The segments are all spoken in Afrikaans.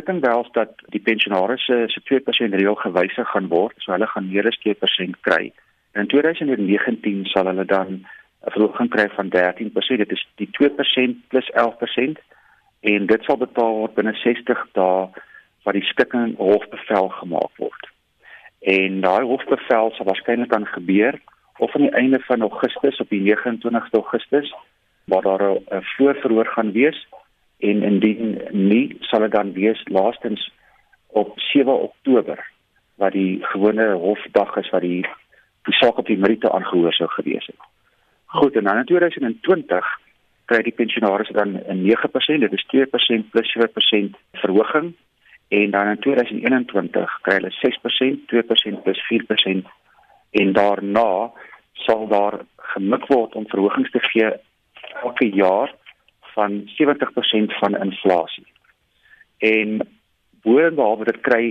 skikking behels dat die pensionaars se 2% reël gewysig gaan word, so hulle gaan meer as 2% kry. En in 2019 sal hulle dan 'n verhoging kry van 13%. Dit is die 2% plus 11% en dit sal betaal word binne 60 dae wat die skikking hofbevel gemaak word. En daai hofbevel sal waarskynlik dan gebeur of aan die einde van Augustus op die 29ste Augustus waar daar 'n voorverhoor gaan wees en indien nie sal dit dan wees laastens op 7 Oktober wat die gewone hofdag is wat die die saak op die Merite aangehoor sou gewees het. Goed en dan in 2020 kry die pensionaars dan 'n 9%, dit is 2% plus 7% verhoging en dan in 2021 kry hulle 6%, 2% plus 4% en daarna sal daar gemik word om verhogings te gee elke jaar van 70% van inflasie. En boonop dit kry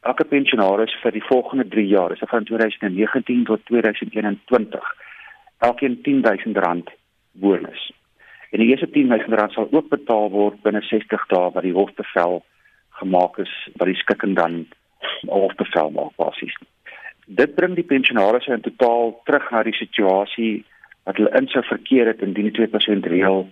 elke pensionaris vir die volgende 3 jaar, is van 2019 tot 2021, elkeen R10000 bonus. En die eerste R10000 sal ook betaal word binne 60 dae wat die hofbevel gemaak is wat die skikking dan hofbevel maak basies. Dit bring die pensionaris in totaal terug na die situasie wat hulle in sou verkeer het indien die 2% reël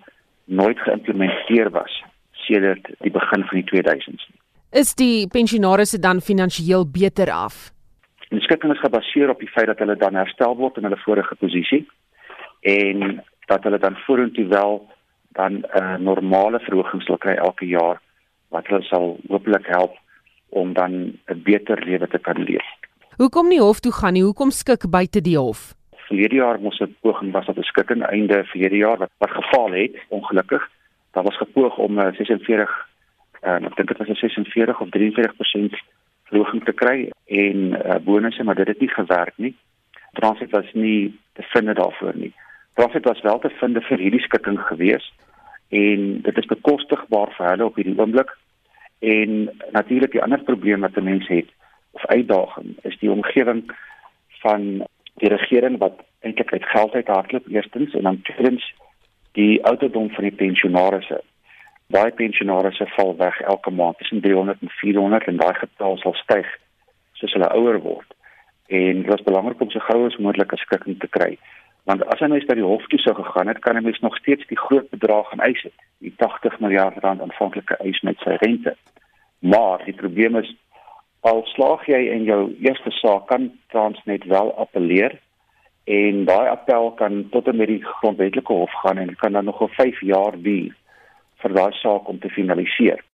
nooit geïmplementeer was sedert die begin van die 2000s. Is die pensionaarsse dan finansiëel beter af? Die skikking is gebaseer op die feit dat hulle dan herstel word in hulle vorige posisie en dat hulle dan vorentoe wel dan 'n uh, normale verhoging sal kry elke jaar wat hulle sal hopelik help om dan 'n beter lewe te kan leef. Hoekom nie hof toe gaan nie? Hoekom skik buite die hof? Verlede jaar moes 'n poging was tot 'n skikking einde verlede jaar wat wat gefaal het ongelukkig. Daar was gepoog om 'n uh, 46 en uh, ek dink dit was 'n 46 of 43% verhoging te kry en uh, bonusse maar dit het nie gewerk nie. Transit was nie te vind daarvoor nie. Transit was wel te vind vir hierdie skikking gewees en dit is bekostigbaar vir hulle op hierdie oomblik. En natuurlik die ander probleem wat 'n mens het of uitdaging is die omgewing van die regering wat eintlik uit geld uit hardloop eerstens en dan tweedens die ouderdom van die pensionaarsse. Daai pensionaarsse val weg elke maand tussen 300 en 400 en daai getal sal styg soos hulle ouer word. En dit is belangrik om so gou as moontlik 'n skikking te kry. Want as 'n mens by die hof toe sou gegaan het, kan 'n mens nog steeds die groot bedrag gaan eis het. Die 80 miljard rand aanvanklike eis met sy rente. Maar die probleem is al slaag jy in jou eerste saak kan Transnet wel appeleer en daai appel kan tot en met die grondwetlike hof gaan en kan dan nog 'n 5 jaar duur vir daai saak om te finaliseer.